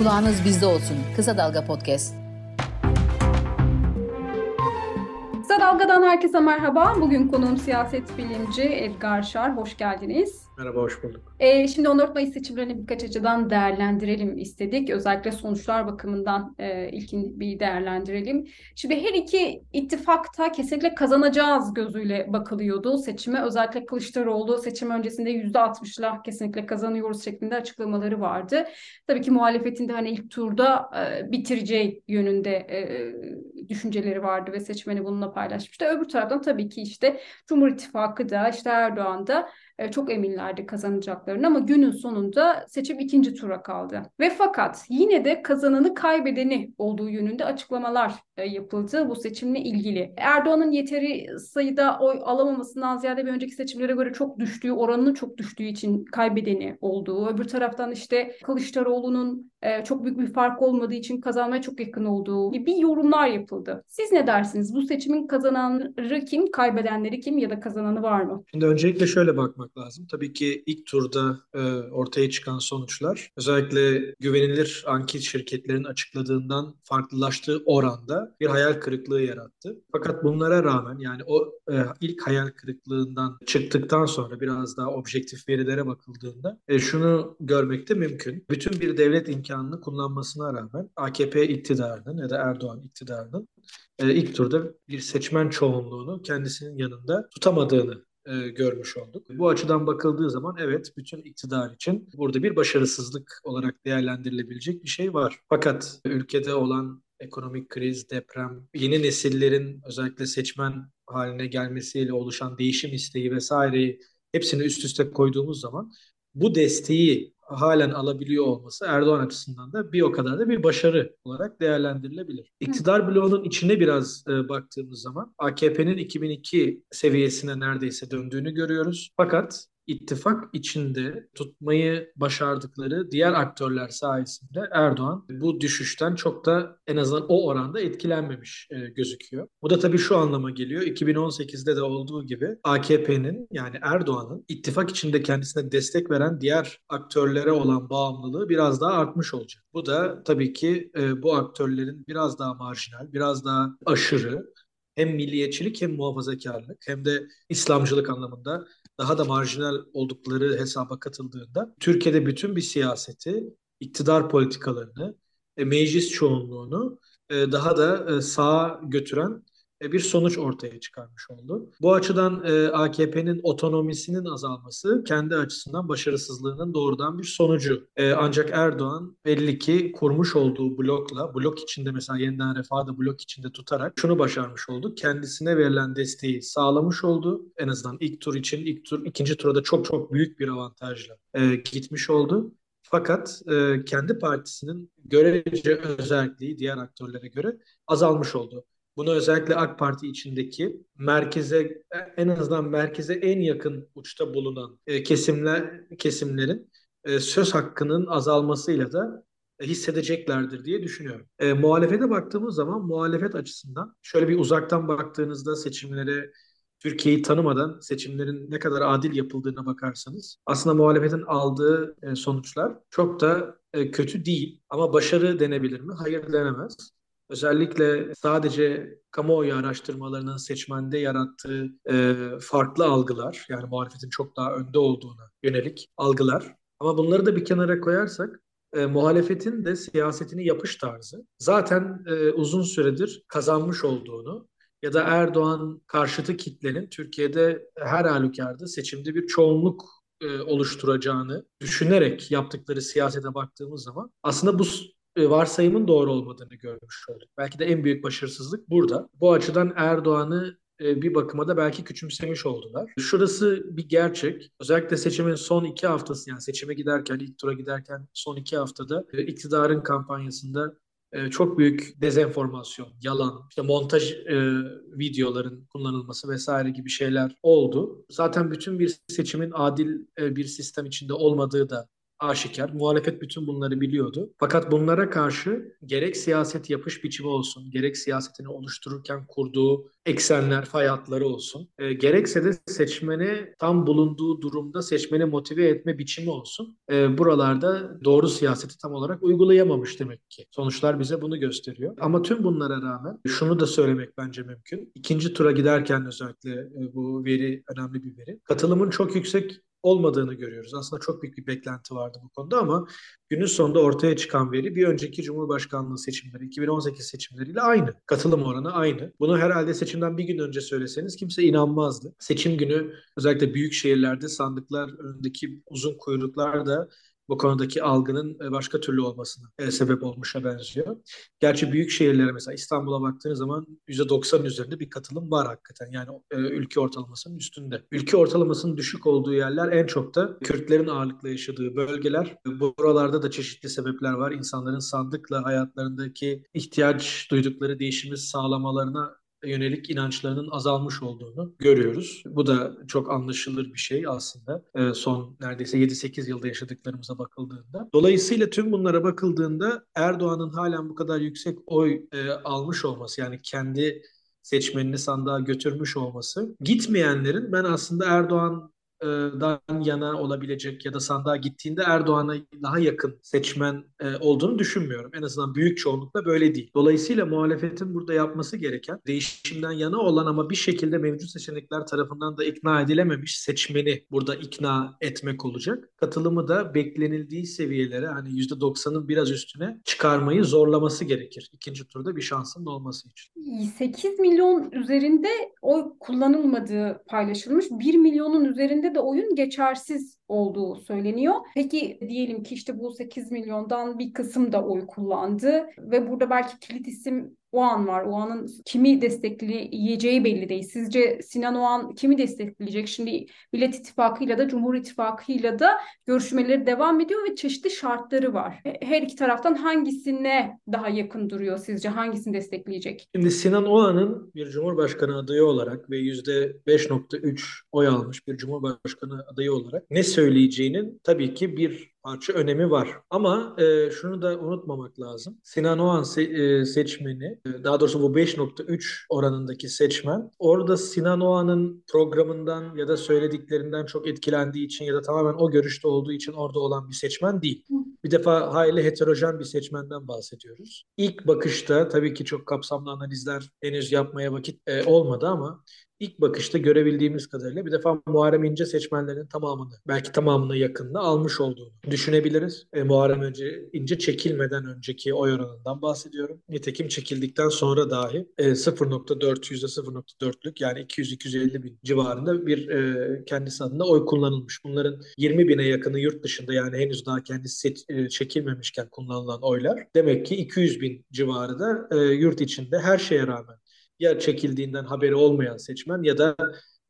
Kulağınız bizde olsun. Kısa Dalga Podcast. Kısa Dalga'dan herkese merhaba. Bugün konuğum siyaset bilimci Edgar Şar. Hoş geldiniz. Merhaba, hoş bulduk. Ee, şimdi 14 Mayıs seçimlerini birkaç açıdan değerlendirelim istedik. Özellikle sonuçlar bakımından e, ilkin bir değerlendirelim. Şimdi her iki ittifakta kesinlikle kazanacağız gözüyle bakılıyordu seçime. Özellikle Kılıçdaroğlu seçim öncesinde %60'la kesinlikle kazanıyoruz şeklinde açıklamaları vardı. Tabii ki muhalefetin de hani ilk turda e, bitireceği yönünde e, düşünceleri vardı ve seçmeni bununla paylaşmıştı. Öbür taraftan tabii ki işte Cumhur İttifakı da işte Erdoğan da e, çok eminlerdi kazanacaklarını ama günün sonunda seçim ikinci tura kaldı. Ve fakat yine de kazananı kaybedeni olduğu yönünde açıklamalar e, yapıldı bu seçimle ilgili. Erdoğan'ın yeteri sayıda oy alamamasından ziyade bir önceki seçimlere göre çok düştüğü, oranının çok düştüğü için kaybedeni olduğu. Öbür taraftan işte Kılıçdaroğlu'nun e, çok büyük bir fark olmadığı için kazanmaya çok yakın olduğu bir yorumlar yapıldı. Siz ne dersiniz? Bu seçimin kazananları kim, kaybedenleri kim ya da kazananı var mı? Şimdi öncelikle şöyle bakmak lazım. Tabii ki ilk turda e, ortaya çıkan sonuçlar özellikle güvenilir anket şirketlerin açıkladığından farklılaştığı oranda bir hayal kırıklığı yarattı. Fakat bunlara rağmen yani o e, ilk hayal kırıklığından çıktıktan sonra biraz daha objektif verilere bakıldığında e, şunu görmekte mümkün. Bütün bir devlet imkanını kullanmasına rağmen AKP iktidarının ya da Erdoğan iktidarının e, ilk turda bir seçmen çoğunluğunu kendisinin yanında tutamadığını e, görmüş olduk. Bu açıdan bakıldığı zaman evet bütün iktidar için burada bir başarısızlık olarak değerlendirilebilecek bir şey var. Fakat ülkede olan ekonomik kriz, deprem, yeni nesillerin özellikle seçmen haline gelmesiyle oluşan değişim isteği vesaireyi hepsini üst üste koyduğumuz zaman bu desteği halen alabiliyor olması Erdoğan açısından da bir o kadar da bir başarı olarak değerlendirilebilir. İktidar bloğunun içine biraz e, baktığımız zaman AKP'nin 2002 seviyesine neredeyse döndüğünü görüyoruz. Fakat ittifak içinde tutmayı başardıkları diğer aktörler sayesinde Erdoğan bu düşüşten çok da en azından o oranda etkilenmemiş e, gözüküyor. Bu da tabii şu anlama geliyor. 2018'de de olduğu gibi AKP'nin yani Erdoğan'ın ittifak içinde kendisine destek veren diğer aktörlere olan bağımlılığı biraz daha artmış olacak. Bu da tabii ki e, bu aktörlerin biraz daha marjinal, biraz daha aşırı hem milliyetçilik hem muhafazakarlık hem de İslamcılık anlamında daha da marjinal oldukları hesaba katıldığında Türkiye'de bütün bir siyaseti, iktidar politikalarını, meclis çoğunluğunu e, daha da e, sağa götüren bir sonuç ortaya çıkarmış oldu. Bu açıdan e, AKP'nin otonomisinin azalması kendi açısından başarısızlığının doğrudan bir sonucu. E, ancak Erdoğan belli ki kurmuş olduğu blokla, blok içinde mesela yeniden refahı da blok içinde tutarak şunu başarmış oldu. Kendisine verilen desteği sağlamış oldu. En azından ilk tur için, ilk tur, ikinci turda çok çok büyük bir avantajla e, gitmiş oldu. Fakat e, kendi partisinin görece özelliği diğer aktörlere göre azalmış oldu. Bunu özellikle AK Parti içindeki merkeze en azından merkeze en yakın uçta bulunan e, kesimler kesimlerin e, söz hakkının azalmasıyla da e, hissedeceklerdir diye düşünüyorum. E, muhalefete baktığımız zaman muhalefet açısından şöyle bir uzaktan baktığınızda seçimlere Türkiye'yi tanımadan seçimlerin ne kadar adil yapıldığına bakarsanız aslında muhalefetin aldığı e, sonuçlar çok da e, kötü değil ama başarı denebilir mi? Hayır denemez. Özellikle sadece kamuoyu araştırmalarının seçmende yarattığı e, farklı algılar, yani muhalefetin çok daha önde olduğuna yönelik algılar. Ama bunları da bir kenara koyarsak, e, muhalefetin de siyasetini yapış tarzı zaten e, uzun süredir kazanmış olduğunu ya da Erdoğan karşıtı kitlenin Türkiye'de her halükarda seçimde bir çoğunluk e, oluşturacağını düşünerek yaptıkları siyasete baktığımız zaman aslında bu varsayımın doğru olmadığını görmüş olduk. Belki de en büyük başarısızlık burada. Bu açıdan Erdoğan'ı e, bir bakıma da belki küçümsemiş oldular. Şurası bir gerçek. Özellikle seçimin son iki haftası yani seçime giderken, ilk tura giderken son iki haftada e, iktidarın kampanyasında çok büyük dezenformasyon, yalan, işte montaj e, videoların kullanılması vesaire gibi şeyler oldu. Zaten bütün bir seçimin adil e, bir sistem içinde olmadığı da aşikar. Muhalefet bütün bunları biliyordu. Fakat bunlara karşı gerek siyaset yapış biçimi olsun, gerek siyasetini oluştururken kurduğu eksenler, fay hatları olsun, e, gerekse de seçmeni tam bulunduğu durumda seçmeni motive etme biçimi olsun. E, buralarda doğru siyaseti tam olarak uygulayamamış demek ki. Sonuçlar bize bunu gösteriyor. Ama tüm bunlara rağmen şunu da söylemek bence mümkün. İkinci tura giderken özellikle e, bu veri önemli bir veri. Katılımın çok yüksek olmadığını görüyoruz. Aslında çok büyük bir beklenti vardı bu konuda ama günün sonunda ortaya çıkan veri bir önceki Cumhurbaşkanlığı seçimleri 2018 seçimleriyle aynı. Katılım oranı aynı. Bunu herhalde seçimden bir gün önce söyleseniz kimse inanmazdı. Seçim günü özellikle büyük şehirlerde sandıklar önündeki uzun kuyruklar da bu konudaki algının e, başka türlü olmasına e, sebep olmuşa benziyor. Gerçi büyük şehirlere mesela İstanbul'a baktığınız zaman %90'ın üzerinde bir katılım var hakikaten. Yani e, ülke ortalamasının üstünde. Ülke ortalamasının düşük olduğu yerler en çok da Kürtlerin ağırlıkla yaşadığı bölgeler. Buralarda da çeşitli sebepler var. İnsanların sandıkla hayatlarındaki ihtiyaç duydukları değişimi sağlamalarına yönelik inançlarının azalmış olduğunu görüyoruz. Bu da çok anlaşılır bir şey aslında e, son neredeyse 7-8 yılda yaşadıklarımıza bakıldığında. Dolayısıyla tüm bunlara bakıldığında Erdoğan'ın halen bu kadar yüksek oy e, almış olması yani kendi seçmenini sandığa götürmüş olması gitmeyenlerin ben aslında Erdoğan dan yana olabilecek ya da sandığa gittiğinde Erdoğan'a daha yakın seçmen olduğunu düşünmüyorum. En azından büyük çoğunlukla böyle değil. Dolayısıyla muhalefetin burada yapması gereken değişimden yana olan ama bir şekilde mevcut seçenekler tarafından da ikna edilememiş seçmeni burada ikna etmek olacak. Katılımı da beklenildiği seviyelere hani %90'ın biraz üstüne çıkarmayı zorlaması gerekir. İkinci turda bir şansın olması için. 8 milyon üzerinde oy kullanılmadığı paylaşılmış. 1 milyonun üzerinde de oyun geçersiz olduğu söyleniyor. Peki diyelim ki işte bu 8 milyondan bir kısım da oy kullandı ve burada belki kilit isim Oğan var. Oğan'ın kimi destekleyeceği belli değil. Sizce Sinan Oğan kimi destekleyecek? Şimdi Millet İttifakı'yla da Cumhur İttifakı'yla da görüşmeleri devam ediyor ve çeşitli şartları var. Her iki taraftan hangisine daha yakın duruyor sizce? Hangisini destekleyecek? Şimdi Sinan Oğan'ın bir Cumhurbaşkanı adayı olarak ve %5.3 oy almış bir Cumhurbaşkanı adayı olarak ne söyleyeceğinin tabii ki bir parça önemi var. Ama e, şunu da unutmamak lazım. Sinan Oğan se e, seçmeni, e, daha doğrusu bu 5.3 oranındaki seçmen, orada Sinan Oğan'ın programından ya da söylediklerinden çok etkilendiği için ya da tamamen o görüşte olduğu için orada olan bir seçmen değil. Bir defa hayli heterojen bir seçmenden bahsediyoruz. İlk bakışta tabii ki çok kapsamlı analizler henüz yapmaya vakit e, olmadı ama ilk bakışta görebildiğimiz kadarıyla bir defa Muharrem İnce seçmenlerin tamamını, belki tamamına yakınını almış olduğunu düşünebiliriz. E, Muharrem önce, İnce çekilmeden önceki oy oranından bahsediyorum. Nitekim çekildikten sonra dahi e, 0.4, %0.4'lük yani 200-250 bin civarında bir e, kendisi adına oy kullanılmış. Bunların 20 bine yakını yurt dışında yani henüz daha kendisi seç, e, çekilmemişken kullanılan oylar. Demek ki 200 bin civarı da e, yurt içinde her şeye rağmen ya çekildiğinden haberi olmayan seçmen ya da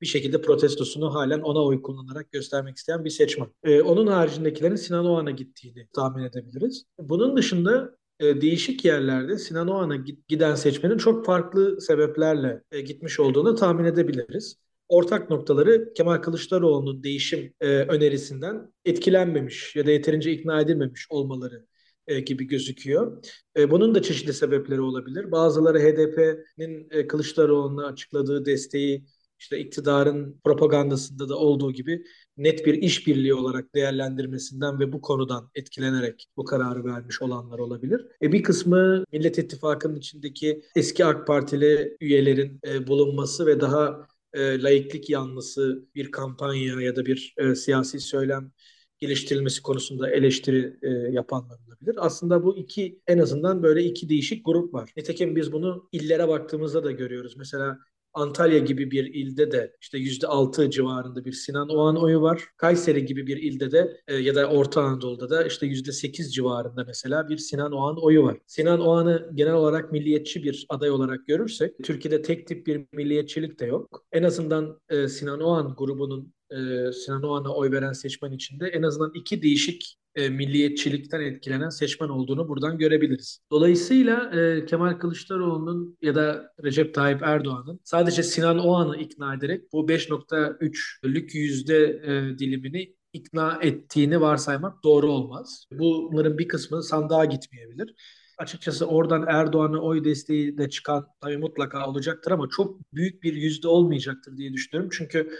bir şekilde protestosunu halen ona oy kullanarak göstermek isteyen bir seçmen. Ee, onun haricindekilerin Sinan Oğan'a gittiğini tahmin edebiliriz. Bunun dışında e, değişik yerlerde Sinan Oğan'a giden seçmenin çok farklı sebeplerle e, gitmiş olduğunu tahmin edebiliriz. Ortak noktaları Kemal Kılıçdaroğlu'nun değişim e, önerisinden etkilenmemiş ya da yeterince ikna edilmemiş olmaları e, gibi gözüküyor. E, bunun da çeşitli sebepleri olabilir. Bazıları HDP'nin e, Kılıçdaroğlu'na açıkladığı desteği işte iktidarın propagandasında da olduğu gibi net bir işbirliği olarak değerlendirmesinden ve bu konudan etkilenerek bu kararı vermiş olanlar olabilir. E bir kısmı Millet İttifakı'nın içindeki eski AK Partili üyelerin e, bulunması ve daha e, laiklik yanlısı bir kampanya ya da bir e, siyasi söylem geliştirilmesi konusunda eleştiri e, yapanlar olabilir. Aslında bu iki en azından böyle iki değişik grup var. Nitekim biz bunu illere baktığımızda da görüyoruz. Mesela Antalya gibi bir ilde de işte yüzde altı civarında bir Sinan Oğan oyu var. Kayseri gibi bir ilde de e, ya da Orta Anadolu'da da işte yüzde sekiz civarında mesela bir Sinan Oğan oyu var. Sinan Oğan'ı genel olarak milliyetçi bir aday olarak görürsek Türkiye'de tek tip bir milliyetçilik de yok. En azından e, Sinan Oğan grubunun e, Sinan Oğan'a oy veren seçmen içinde en azından iki değişik e, milliyetçilikten etkilenen seçmen olduğunu buradan görebiliriz. Dolayısıyla e, Kemal Kılıçdaroğlu'nun ya da Recep Tayyip Erdoğan'ın sadece Sinan Oğan'ı ikna ederek bu 5.3'lük yüzde e, dilimini ikna ettiğini varsaymak doğru olmaz. Bunların bir kısmı sandığa gitmeyebilir. Açıkçası oradan Erdoğan'a oy desteği de çıkan tabii mutlaka olacaktır ama çok büyük bir yüzde olmayacaktır diye düşünüyorum. Çünkü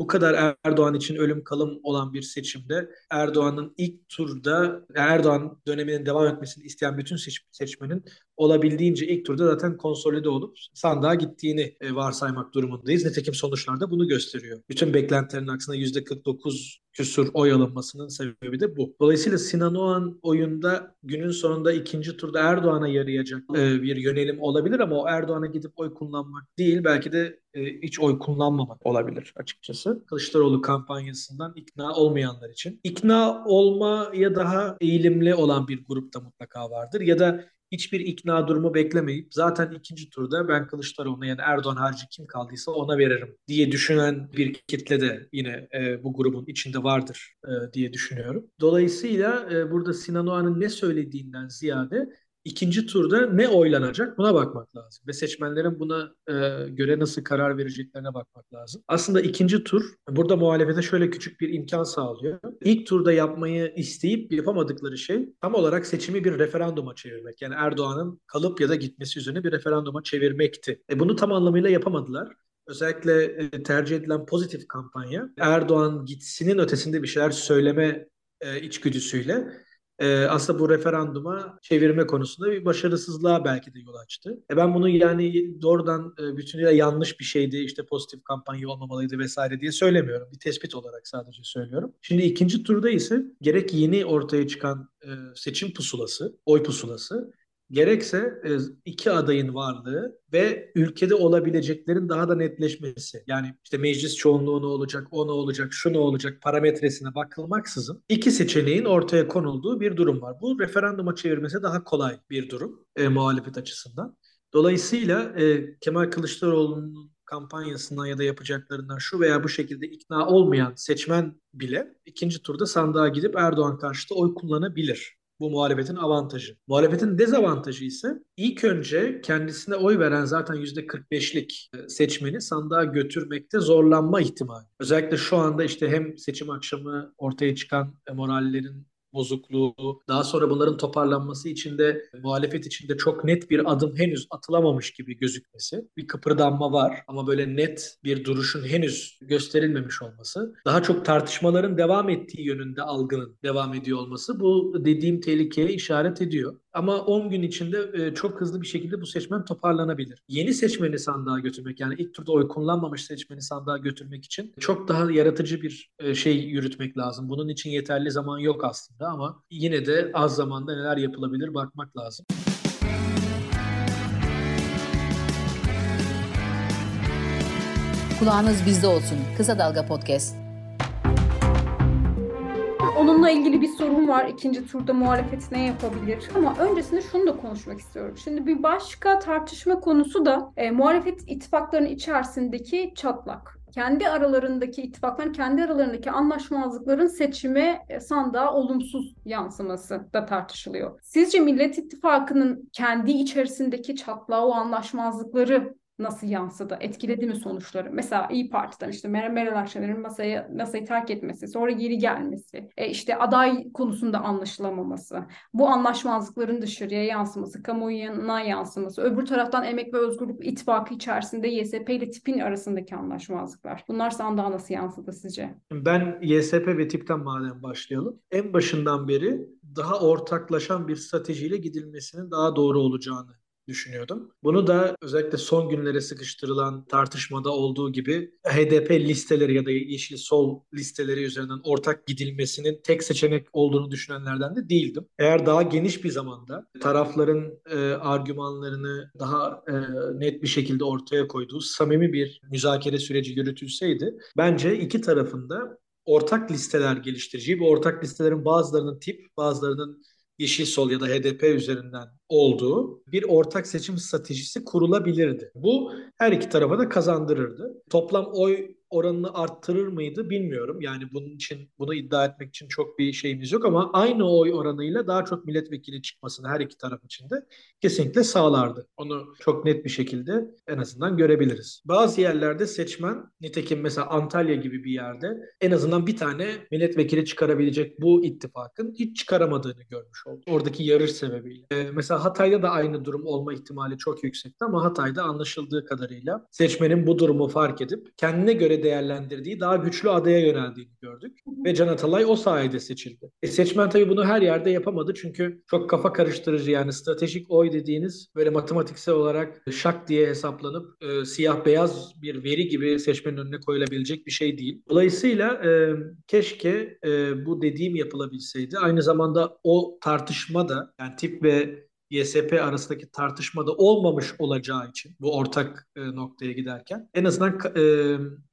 bu kadar Erdoğan için ölüm kalım olan bir seçimde Erdoğan'ın ilk turda Erdoğan döneminin devam etmesini isteyen bütün seç, seçmenin olabildiğince ilk turda zaten konsolide olup sandığa gittiğini e, varsaymak durumundayız. Nitekim sonuçlar da bunu gösteriyor. Bütün beklentilerin aksine %49 küsur oy alınmasının sebebi de bu. Dolayısıyla Sinan Oğan oyunda günün sonunda ikinci turda Erdoğan'a yarayacak e, bir yönelim olabilir ama o Erdoğan'a gidip oy kullanmak değil belki de e, hiç oy kullanmamak olabilir açıkçası. Kılıçdaroğlu kampanyasından ikna olmayanlar için. İkna olmaya daha eğilimli olan bir grupta mutlaka vardır ya da hiçbir ikna durumu beklemeyip zaten ikinci turda ben Kılıçdaroğlu'na yani Erdoğan harici kim kaldıysa ona veririm diye düşünen bir kitle de yine e, bu grubun içinde vardır e, diye düşünüyorum. Dolayısıyla e, burada Sinan Oğan'ın ne söylediğinden ziyade ikinci turda ne oylanacak buna bakmak lazım. Ve seçmenlerin buna e, göre nasıl karar vereceklerine bakmak lazım. Aslında ikinci tur burada muhalefete şöyle küçük bir imkan sağlıyor. İlk turda yapmayı isteyip yapamadıkları şey tam olarak seçimi bir referanduma çevirmek. Yani Erdoğan'ın kalıp ya da gitmesi üzerine bir referanduma çevirmekti. E, bunu tam anlamıyla yapamadılar. Özellikle e, tercih edilen pozitif kampanya Erdoğan gitsinin ötesinde bir şeyler söyleme e, içgüdüsüyle e, aslında bu referanduma çevirme konusunda bir başarısızlığa belki de yol açtı. E ben bunu yani doğrudan e, bütünüyle yanlış bir şeydi, işte pozitif kampanya olmamalıydı vesaire diye söylemiyorum. Bir tespit olarak sadece söylüyorum. Şimdi ikinci turda ise gerek yeni ortaya çıkan e, seçim pusulası, oy pusulası gerekse e, iki adayın varlığı ve ülkede olabileceklerin daha da netleşmesi. Yani işte meclis çoğunluğu ne olacak, o ne olacak, şu ne olacak parametresine bakılmaksızın iki seçeneğin ortaya konulduğu bir durum var. Bu referanduma çevirmesi daha kolay bir durum e, muhalefet açısından. Dolayısıyla e, Kemal Kılıçdaroğlu'nun kampanyasından ya da yapacaklarından şu veya bu şekilde ikna olmayan seçmen bile ikinci turda sandığa gidip Erdoğan karşıtı oy kullanabilir. Bu muhalefetin avantajı. Muhalefetin dezavantajı ise ilk önce kendisine oy veren zaten %45'lik e, seçmeni sandığa götürmekte zorlanma ihtimali. Özellikle şu anda işte hem seçim akşamı ortaya çıkan morallerin bozukluğu, daha sonra bunların toparlanması için de muhalefet içinde çok net bir adım henüz atılamamış gibi gözükmesi. Bir kıpırdanma var ama böyle net bir duruşun henüz gösterilmemiş olması, daha çok tartışmaların devam ettiği yönünde algının devam ediyor olması bu dediğim tehlikeye işaret ediyor. Ama 10 gün içinde e, çok hızlı bir şekilde bu seçmen toparlanabilir. Yeni seçmeni sandığa götürmek yani ilk turda oy kullanmamış seçmeni sandığa götürmek için çok daha yaratıcı bir e, şey yürütmek lazım. Bunun için yeterli zaman yok aslında ama yine de az zamanda neler yapılabilir bakmak lazım. Kulağınız bizde olsun. Kısa Dalga Podcast. Onunla ilgili bir sorun var. İkinci turda muhalefet ne yapabilir? Ama öncesinde şunu da konuşmak istiyorum. Şimdi bir başka tartışma konusu da e, muhalefet ittifaklarının içerisindeki çatlak kendi aralarındaki ittifakların kendi aralarındaki anlaşmazlıkların seçime e, sandığa olumsuz yansıması da tartışılıyor. Sizce Millet İttifakı'nın kendi içerisindeki çatlağı o anlaşmazlıkları nasıl yansıdı? Etkiledi mi sonuçları? Mesela İyi Parti'den işte Meral, Akşener'in masaya, masayı terk etmesi, sonra geri gelmesi, e işte aday konusunda anlaşılamaması, bu anlaşmazlıkların dışarıya yansıması, kamuoyuna yansıması, öbür taraftan Emek ve Özgürlük İttifakı içerisinde YSP ile TİP'in arasındaki anlaşmazlıklar. Bunlar sandığa nasıl yansıdı sizce? Ben YSP ve TİP'ten madem başlayalım. En başından beri daha ortaklaşan bir stratejiyle gidilmesinin daha doğru olacağını düşünüyordum. Bunu da özellikle son günlere sıkıştırılan tartışmada olduğu gibi HDP listeleri ya da Yeşil Sol listeleri üzerinden ortak gidilmesinin tek seçenek olduğunu düşünenlerden de değildim. Eğer daha geniş bir zamanda tarafların e, argümanlarını daha e, net bir şekilde ortaya koyduğu samimi bir müzakere süreci yürütülseydi bence iki tarafında ortak listeler geliştireceği, bu ortak listelerin bazılarının tip, bazılarının Yeşil Sol ya da HDP üzerinden olduğu bir ortak seçim stratejisi kurulabilirdi. Bu her iki tarafa da kazandırırdı. Toplam oy oranını arttırır mıydı bilmiyorum. Yani bunun için bunu iddia etmek için çok bir şeyimiz yok ama aynı oy oranıyla daha çok milletvekili çıkmasını her iki taraf için de kesinlikle sağlardı. Onu çok net bir şekilde en azından görebiliriz. Bazı yerlerde seçmen nitekim mesela Antalya gibi bir yerde en azından bir tane milletvekili çıkarabilecek bu ittifakın hiç çıkaramadığını görmüş oldu. Oradaki yarış sebebiyle. Ee, mesela Hatay'da da aynı durum olma ihtimali çok yüksekti ama Hatay'da anlaşıldığı kadarıyla seçmenin bu durumu fark edip kendine göre değerlendirdiği daha güçlü adaya yöneldiğini gördük. Ve Can Atalay o sayede seçildi. E, seçmen tabii bunu her yerde yapamadı çünkü çok kafa karıştırıcı yani stratejik oy dediğiniz böyle matematiksel olarak şak diye hesaplanıp e, siyah beyaz bir veri gibi seçmenin önüne koyulabilecek bir şey değil. Dolayısıyla e, keşke e, bu dediğim yapılabilseydi. Aynı zamanda o tartışma da yani tip ve YSP arasındaki tartışmada olmamış olacağı için bu ortak e, noktaya giderken en azından e,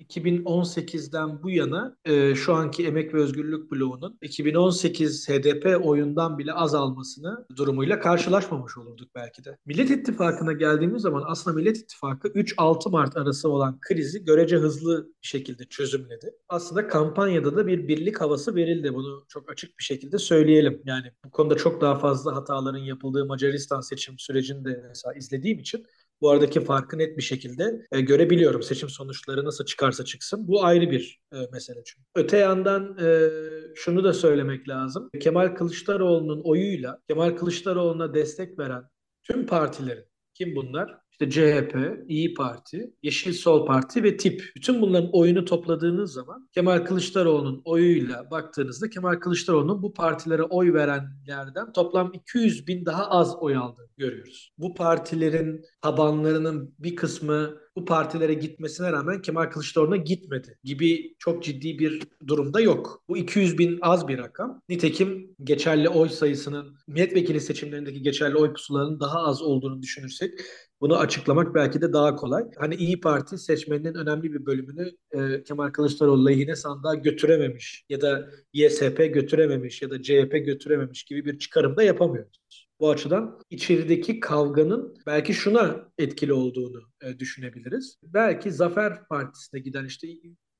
2018'den bu yana e, şu anki Emek ve Özgürlük bloğunun 2018 HDP oyundan bile azalmasını durumuyla karşılaşmamış olurduk belki de. Millet İttifakı'na geldiğimiz zaman aslında Millet İttifakı 3-6 Mart arası olan krizi görece hızlı bir şekilde çözümledi. Aslında kampanyada da bir birlik havası verildi. Bunu çok açık bir şekilde söyleyelim. Yani bu konuda çok daha fazla hataların yapıldığı Macaristan seçim sürecini de mesela izlediğim için bu aradaki farkı net bir şekilde e, görebiliyorum. Seçim sonuçları nasıl çıkarsa çıksın. Bu ayrı bir e, mesele çünkü. Öte yandan e, şunu da söylemek lazım. Kemal Kılıçdaroğlu'nun oyuyla Kemal Kılıçdaroğlu'na destek veren tüm partilerin kim bunlar? İşte CHP, İyi Parti, Yeşil Sol Parti ve TİP. Bütün bunların oyunu topladığınız zaman Kemal Kılıçdaroğlu'nun oyuyla baktığınızda Kemal Kılıçdaroğlu'nun bu partilere oy verenlerden toplam 200 bin daha az oy aldığını görüyoruz. Bu partilerin tabanlarının bir kısmı bu partilere gitmesine rağmen Kemal Kılıçdaroğlu'na gitmedi gibi çok ciddi bir durumda yok. Bu 200 bin az bir rakam. Nitekim geçerli oy sayısının milletvekili seçimlerindeki geçerli oy pusularının daha az olduğunu düşünürsek bunu açıklamak belki de daha kolay. Hani İyi Parti seçmeninin önemli bir bölümünü e, Kemal Kılıçdaroğlu lehine sandığa götürememiş ya da YSP götürememiş ya da CHP götürememiş gibi bir çıkarım da yapamıyoruz. Bu açıdan içerideki kavganın belki şuna etkili olduğunu e, düşünebiliriz. Belki Zafer Partisi'ne giden işte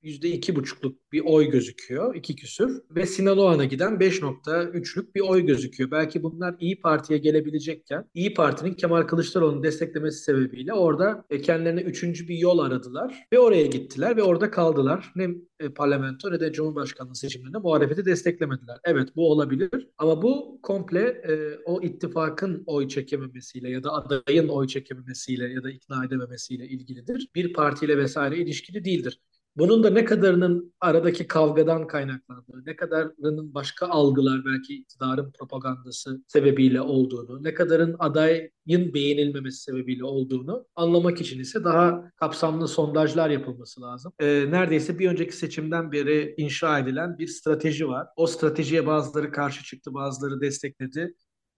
yüzde iki buçukluk bir oy gözüküyor, iki küsür. Ve Sinan Oğan'a giden 5.3'lük bir oy gözüküyor. Belki bunlar İyi Parti'ye gelebilecekken İyi Parti'nin Kemal Kılıçdaroğlu'nu desteklemesi sebebiyle orada e, kendilerine üçüncü bir yol aradılar ve oraya gittiler ve orada kaldılar. Ne e, parlamento ne de Cumhurbaşkanlığı seçimlerinde muhalefeti desteklemediler. Evet bu olabilir ama bu komple e, o ittifakın oy çekememesiyle ya da adayın oy çekememesiyle ya da ikna edememesiyle ilgilidir. Bir partiyle vesaire ilişkili değildir. Bunun da ne kadarının aradaki kavgadan kaynaklandığı, ne kadarının başka algılar belki iktidarın propagandası sebebiyle olduğunu, ne kadarın adayın beğenilmemesi sebebiyle olduğunu anlamak için ise daha kapsamlı sondajlar yapılması lazım. Ee, neredeyse bir önceki seçimden beri inşa edilen bir strateji var. O stratejiye bazıları karşı çıktı, bazıları destekledi.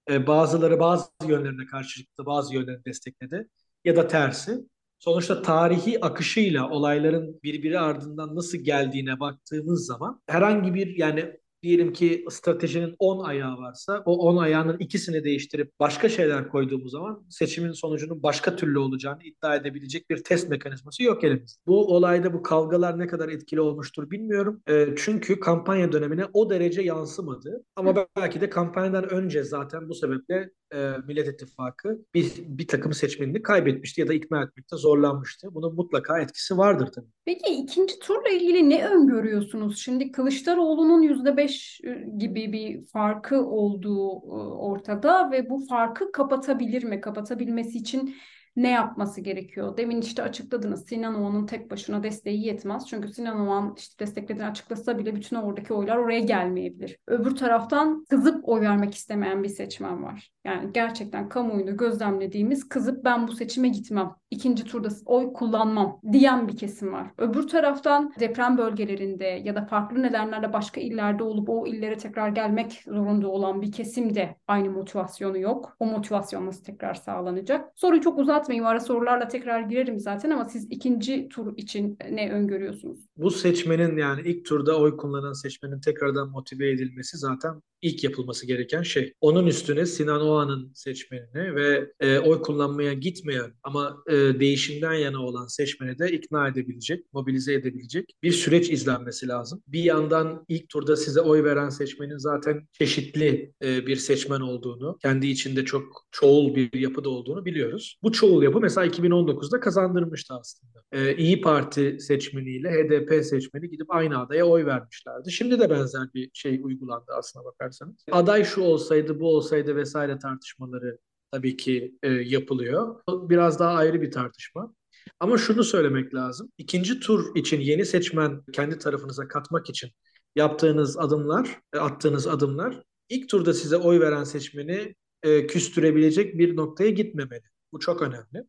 Ee, bazıları bazı yönlerine karşı çıktı, bazı yönlerini destekledi ya da tersi sonuçta tarihi akışıyla olayların birbiri ardından nasıl geldiğine baktığımız zaman herhangi bir yani diyelim ki stratejinin 10 ayağı varsa o 10 ayağının ikisini değiştirip başka şeyler koyduğumuz zaman seçimin sonucunun başka türlü olacağını iddia edebilecek bir test mekanizması yok elimizde. Bu olayda bu kavgalar ne kadar etkili olmuştur bilmiyorum. E, çünkü kampanya dönemine o derece yansımadı. Ama belki de kampanyadan önce zaten bu sebeple e, Millet İttifakı bir, bir takım seçmenini kaybetmişti ya da ikna etmekte zorlanmıştı. Bunun mutlaka etkisi vardır tabii. Peki ikinci turla ilgili ne öngörüyorsunuz? Şimdi Kılıçdaroğlu'nun %5 e, gibi bir farkı olduğu e, ortada ve bu farkı kapatabilir mi? Kapatabilmesi için ne yapması gerekiyor? Demin işte açıkladınız Sinan Oğan'ın tek başına desteği yetmez. Çünkü Sinan Oğan işte desteklediğini açıklasa bile bütün oradaki oylar oraya gelmeyebilir. Öbür taraftan kızıp oy vermek istemeyen bir seçmen var. Yani gerçekten kamuoyunu gözlemlediğimiz kızıp ben bu seçime gitmem, ikinci turda oy kullanmam diyen bir kesim var. Öbür taraftan deprem bölgelerinde ya da farklı nedenlerle başka illerde olup o illere tekrar gelmek zorunda olan bir kesim de aynı motivasyonu yok. O motivasyon nasıl tekrar sağlanacak? Soruyu çok uzat uzatmayayım. Ara sorularla tekrar girerim zaten ama siz ikinci tur için ne öngörüyorsunuz? Bu seçmenin yani ilk turda oy kullanan seçmenin tekrardan motive edilmesi zaten ilk yapılması gereken şey. Onun üstüne Sinan Oğan'ın seçmenini ve e, oy kullanmaya gitmeyen ama e, değişimden yana olan seçmeni de ikna edebilecek, mobilize edebilecek bir süreç izlenmesi lazım. Bir yandan ilk turda size oy veren seçmenin zaten çeşitli e, bir seçmen olduğunu, kendi içinde çok çoğul bir yapıda olduğunu biliyoruz. Bu çoğul yapı mesela 2019'da kazandırmıştı aslında. E, İyi Parti seçmeniyle HDP seçmeni gidip aynı adaya oy vermişlerdi. Şimdi de benzer bir şey uygulandı aslına bakarsanız. Aday şu olsaydı, bu olsaydı vesaire tartışmaları tabii ki e, yapılıyor. Biraz daha ayrı bir tartışma. Ama şunu söylemek lazım. İkinci tur için yeni seçmen kendi tarafınıza katmak için yaptığınız adımlar, e, attığınız adımlar ilk turda size oy veren seçmeni e, küstürebilecek bir noktaya gitmemeli. Bu çok önemli.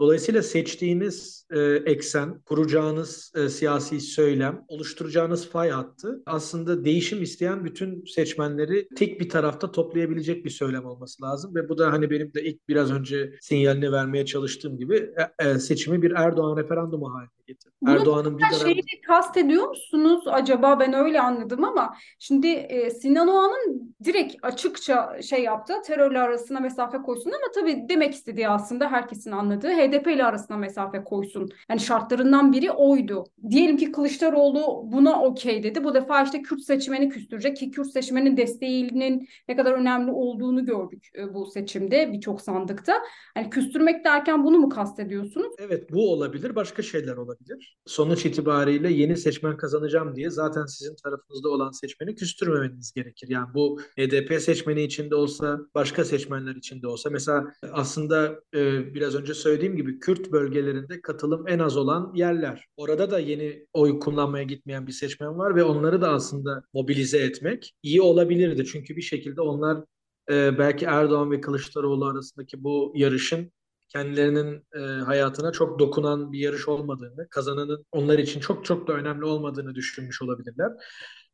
Dolayısıyla seçtiğiniz e, eksen, kuracağınız e, siyasi söylem, oluşturacağınız fay hattı aslında değişim isteyen bütün seçmenleri tek bir tarafta toplayabilecek bir söylem olması lazım. Ve bu da hani benim de ilk biraz önce sinyalini vermeye çalıştığım gibi e, e, seçimi bir Erdoğan referandumu haline getirdi. Erdoğan'ın bir dönem... şeyi de kastediyor musunuz acaba ben öyle anladım ama şimdi e, Sinan Oğan'ın direkt açıkça şey yaptı terörle arasına mesafe koysun ama tabii demek istediği aslında herkesin anladığı HDP ile arasına mesafe koysun. Yani şartlarından biri oydu. Diyelim ki Kılıçdaroğlu buna okey dedi. Bu defa işte Kürt seçmeni küstürecek ki Kürt seçmenin desteğinin ne kadar önemli olduğunu gördük e, bu seçimde birçok sandıkta. Yani küstürmek derken bunu mu kastediyorsunuz? Evet bu olabilir. Başka şeyler olabilir. Sonuç itibariyle yeni seçmen kazanacağım diye zaten sizin tarafınızda olan seçmeni küstürmemeniz gerekir. Yani bu HDP seçmeni içinde olsa, başka seçmenler içinde olsa. Mesela aslında e, biraz önce söylediğim gibi Kürt bölgelerinde katılım en az olan yerler. Orada da yeni oy kullanmaya gitmeyen bir seçmen var ve onları da aslında mobilize etmek iyi olabilirdi. Çünkü bir şekilde onlar e, belki Erdoğan ve Kılıçdaroğlu arasındaki bu yarışın kendilerinin e, hayatına çok dokunan bir yarış olmadığını, kazananın onlar için çok çok da önemli olmadığını düşünmüş olabilirler.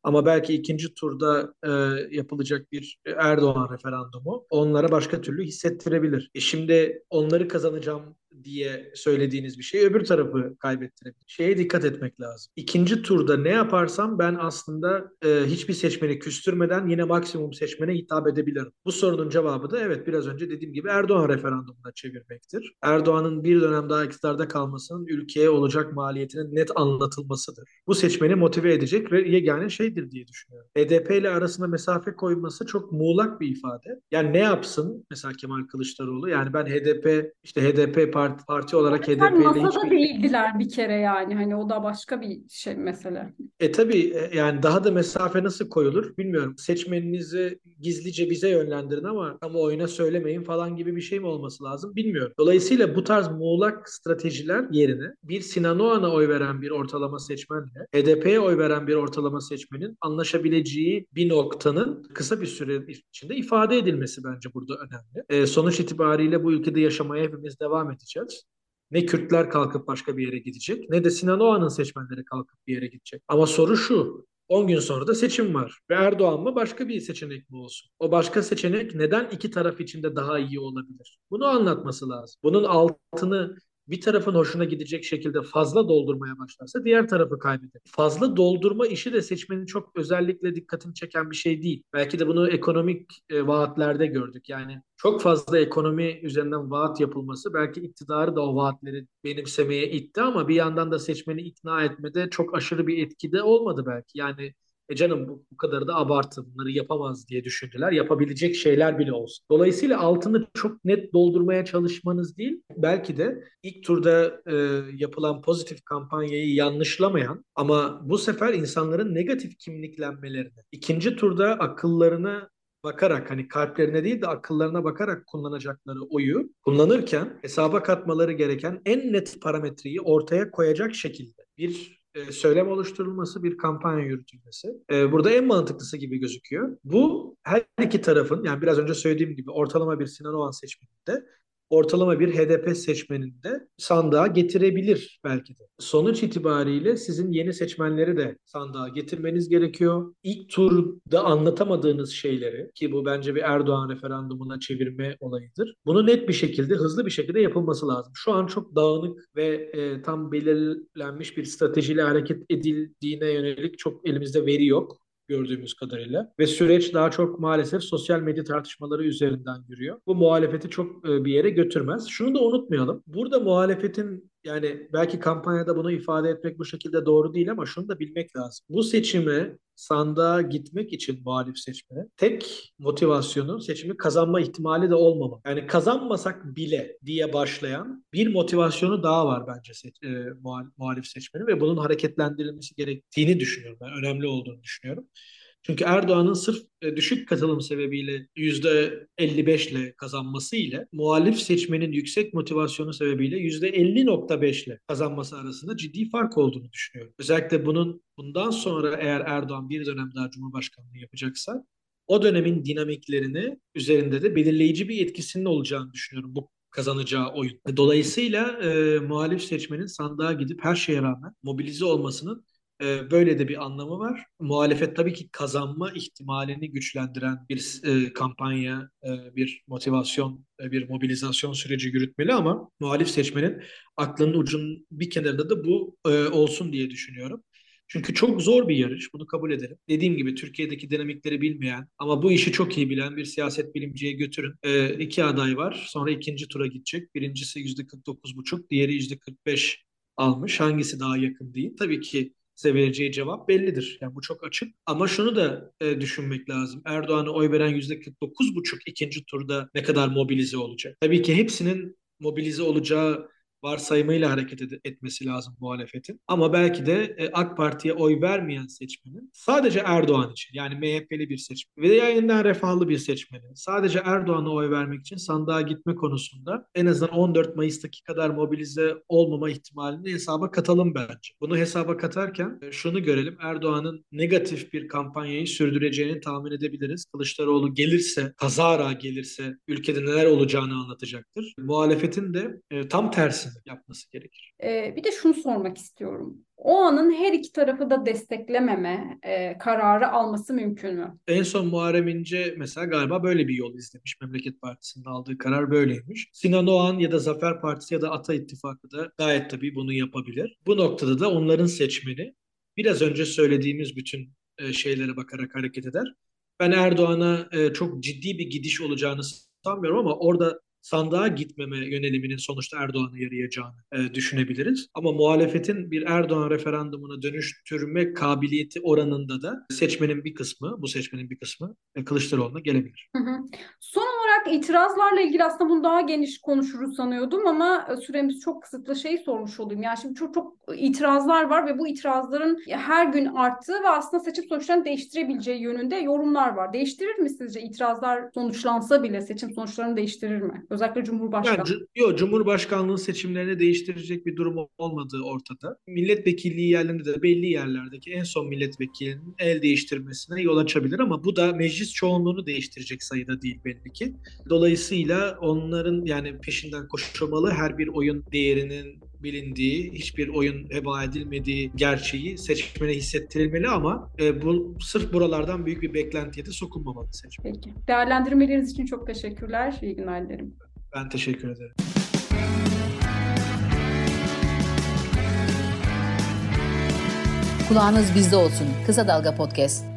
Ama belki ikinci turda e, yapılacak bir Erdoğan referandumu onlara başka türlü hissettirebilir. E şimdi onları kazanacağım diye söylediğiniz bir şey öbür tarafı kaybettirebilir. Şeye dikkat etmek lazım. İkinci turda ne yaparsam ben aslında e, hiçbir seçmeni küstürmeden yine maksimum seçmene hitap edebilirim. Bu sorunun cevabı da evet biraz önce dediğim gibi Erdoğan referandumuna çevirmektir. Erdoğan'ın bir dönem daha iktidarda kalmasının ülkeye olacak maliyetinin net anlatılmasıdır. Bu seçmeni motive edecek ve yegane şeydir diye düşünüyorum. HDP ile arasında mesafe koyması çok muğlak bir ifade. Yani ne yapsın mesela Kemal Kılıçdaroğlu? Yani ben HDP işte HDP parti, parti olarak HDP ile masada hiçbir... değildiler bir kere yani hani o da başka bir şey mesele. E tabii e, yani daha da mesafe nasıl koyulur bilmiyorum. Seçmeninizi gizlice bize yönlendirin ama ama oyuna söylemeyin falan gibi bir şey mi olması lazım bilmiyorum. Dolayısıyla bu tarz muğlak stratejiler yerine bir Sinan Oğan'a oy veren bir ortalama seçmenle HDP'ye oy veren bir ortalama seçmenin anlaşabileceği bir noktanın kısa bir süre içinde ifade edilmesi bence burada önemli. E, sonuç itibariyle bu ülkede yaşamaya hepimiz devam edeceğiz gideceğiz. Ne Kürtler kalkıp başka bir yere gidecek ne de Sinan Oğan'ın seçmenleri kalkıp bir yere gidecek. Ama soru şu 10 gün sonra da seçim var. Ve Erdoğan mı başka bir seçenek mi olsun? O başka seçenek neden iki taraf içinde daha iyi olabilir? Bunu anlatması lazım. Bunun altını bir tarafın hoşuna gidecek şekilde fazla doldurmaya başlarsa diğer tarafı kaybeder. Fazla doldurma işi de seçmenin çok özellikle dikkatini çeken bir şey değil. Belki de bunu ekonomik e, vaatlerde gördük. Yani çok fazla ekonomi üzerinden vaat yapılması belki iktidarı da o vaatleri benimsemeye itti ama bir yandan da seçmeni ikna etmede çok aşırı bir etkide olmadı belki. Yani e canım bu, bu kadar da abartı bunları yapamaz diye düşündüler. Yapabilecek şeyler bile olsun. Dolayısıyla altını çok net doldurmaya çalışmanız değil. Belki de ilk turda e, yapılan pozitif kampanyayı yanlışlamayan ama bu sefer insanların negatif kimliklenmelerini ikinci turda akıllarına bakarak hani kalplerine değil de akıllarına bakarak kullanacakları oyu kullanırken hesaba katmaları gereken en net parametreyi ortaya koyacak şekilde bir söylem oluşturulması, bir kampanya yürütülmesi. E, burada en mantıklısı gibi gözüküyor. Bu her iki tarafın yani biraz önce söylediğim gibi ortalama bir Sinan Oğan seçmeninde ortalama bir HDP seçmeninde sandığa getirebilir belki de. Sonuç itibariyle sizin yeni seçmenleri de sandığa getirmeniz gerekiyor. İlk turda anlatamadığınız şeyleri ki bu bence bir Erdoğan referandumuna çevirme olayıdır. Bunu net bir şekilde, hızlı bir şekilde yapılması lazım. Şu an çok dağınık ve e, tam belirlenmiş bir stratejiyle hareket edildiğine yönelik çok elimizde veri yok gördüğümüz kadarıyla. Ve süreç daha çok maalesef sosyal medya tartışmaları üzerinden yürüyor. Bu muhalefeti çok e, bir yere götürmez. Şunu da unutmayalım. Burada muhalefetin yani belki kampanyada bunu ifade etmek bu şekilde doğru değil ama şunu da bilmek lazım. Bu seçime sandığa gitmek için muhalif seçmene tek motivasyonu seçimi kazanma ihtimali de olmama. Yani kazanmasak bile diye başlayan bir motivasyonu daha var bence seç, e, muhalif seçmeni ve bunun hareketlendirilmesi gerektiğini düşünüyorum. Ben önemli olduğunu düşünüyorum. Çünkü Erdoğan'ın sırf e, düşük katılım sebebiyle %55 ile kazanması ile muhalif seçmenin yüksek motivasyonu sebebiyle %50.5 ile kazanması arasında ciddi fark olduğunu düşünüyorum. Özellikle bunun bundan sonra eğer Erdoğan bir dönem daha Cumhurbaşkanlığı yapacaksa o dönemin dinamiklerini üzerinde de belirleyici bir etkisinin olacağını düşünüyorum bu kazanacağı oyun. Dolayısıyla e, muhalif seçmenin sandığa gidip her şeye rağmen mobilize olmasının e, böyle de bir anlamı var. Muhalefet tabii ki kazanma ihtimalini güçlendiren bir e, kampanya, e, bir motivasyon, e, bir mobilizasyon süreci yürütmeli ama muhalif seçmenin aklının ucunun bir kenarında da bu e, olsun diye düşünüyorum. Çünkü çok zor bir yarış, bunu kabul edelim. Dediğim gibi Türkiye'deki dinamikleri bilmeyen ama bu işi çok iyi bilen bir siyaset bilimciye götürün. E, iki aday var, sonra ikinci tura gidecek. Birincisi %49,5, diğeri %45 almış. Hangisi daha yakın değil? Tabii ki size vereceği cevap bellidir. Yani bu çok açık. Ama şunu da e, düşünmek lazım. Erdoğan'a oy veren %49,5 ikinci turda ne kadar mobilize olacak? Tabii ki hepsinin mobilize olacağı varsayımıyla hareket ed- etmesi lazım muhalefetin. Ama belki de e, AK Parti'ye oy vermeyen seçmenin sadece Erdoğan için yani MHP'li bir seçmen veya yeniden refahlı bir seçmenin sadece Erdoğan'a oy vermek için sandığa gitme konusunda en azından 14 Mayıs'taki kadar mobilize olmama ihtimalini hesaba katalım bence. Bunu hesaba katarken e, şunu görelim. Erdoğan'ın negatif bir kampanyayı sürdüreceğini tahmin edebiliriz. Kılıçdaroğlu gelirse, kazara gelirse ülkede neler olacağını anlatacaktır. Muhalefetin de e, tam tersi yapması gerekir. Ee, bir de şunu sormak istiyorum. O anın her iki tarafı da desteklememe e, kararı alması mümkün mü? En son Muharrem İnce mesela galiba böyle bir yol izlemiş. Memleket Partisi'nin aldığı karar böyleymiş. Sinan Oğan ya da Zafer Partisi ya da Ata İttifakı da gayet tabii bunu yapabilir. Bu noktada da onların seçmeni biraz önce söylediğimiz bütün e, şeylere bakarak hareket eder. Ben Erdoğan'a e, çok ciddi bir gidiş olacağını sanmıyorum ama orada sandığa gitmeme yöneliminin sonuçta Erdoğan'a yarayacağını e, düşünebiliriz. Ama muhalefetin bir Erdoğan referandumuna dönüştürme kabiliyeti oranında da seçmenin bir kısmı, bu seçmenin bir kısmı e, Kılıçdaroğlu'na gelebilir. Hı hı. Son olarak itirazlarla ilgili aslında bunu daha geniş konuşuruz sanıyordum ama e, süremiz çok kısıtlı şey sormuş olayım. Yani şimdi çok çok itirazlar var ve bu itirazların her gün arttığı ve aslında seçim sonuçlarını değiştirebileceği yönünde yorumlar var. Değiştirir mi sizce itirazlar sonuçlansa bile seçim sonuçlarını değiştirir mi? Özellikle Cumhurbaşkanı. Yani, yok, Cumhurbaşkanlığı seçimlerini değiştirecek bir durum olmadığı ortada. Milletvekilliği yerlerinde de belli yerlerdeki en son milletvekilinin el değiştirmesine yol açabilir ama bu da meclis çoğunluğunu değiştirecek sayıda değil belli ki. Dolayısıyla onların yani peşinden koşulmalı her bir oyun değerinin bilindiği, hiçbir oyun heba edilmediği gerçeği seçmene hissettirilmeli ama e, bu sırf buralardan büyük bir beklentiye de sokulmamalı seçmen. Peki. Değerlendirmeleriniz için çok teşekkürler. İyi günler dilerim. Ben teşekkür ederim. Kulağınız bizde olsun. Kısa Dalga Podcast.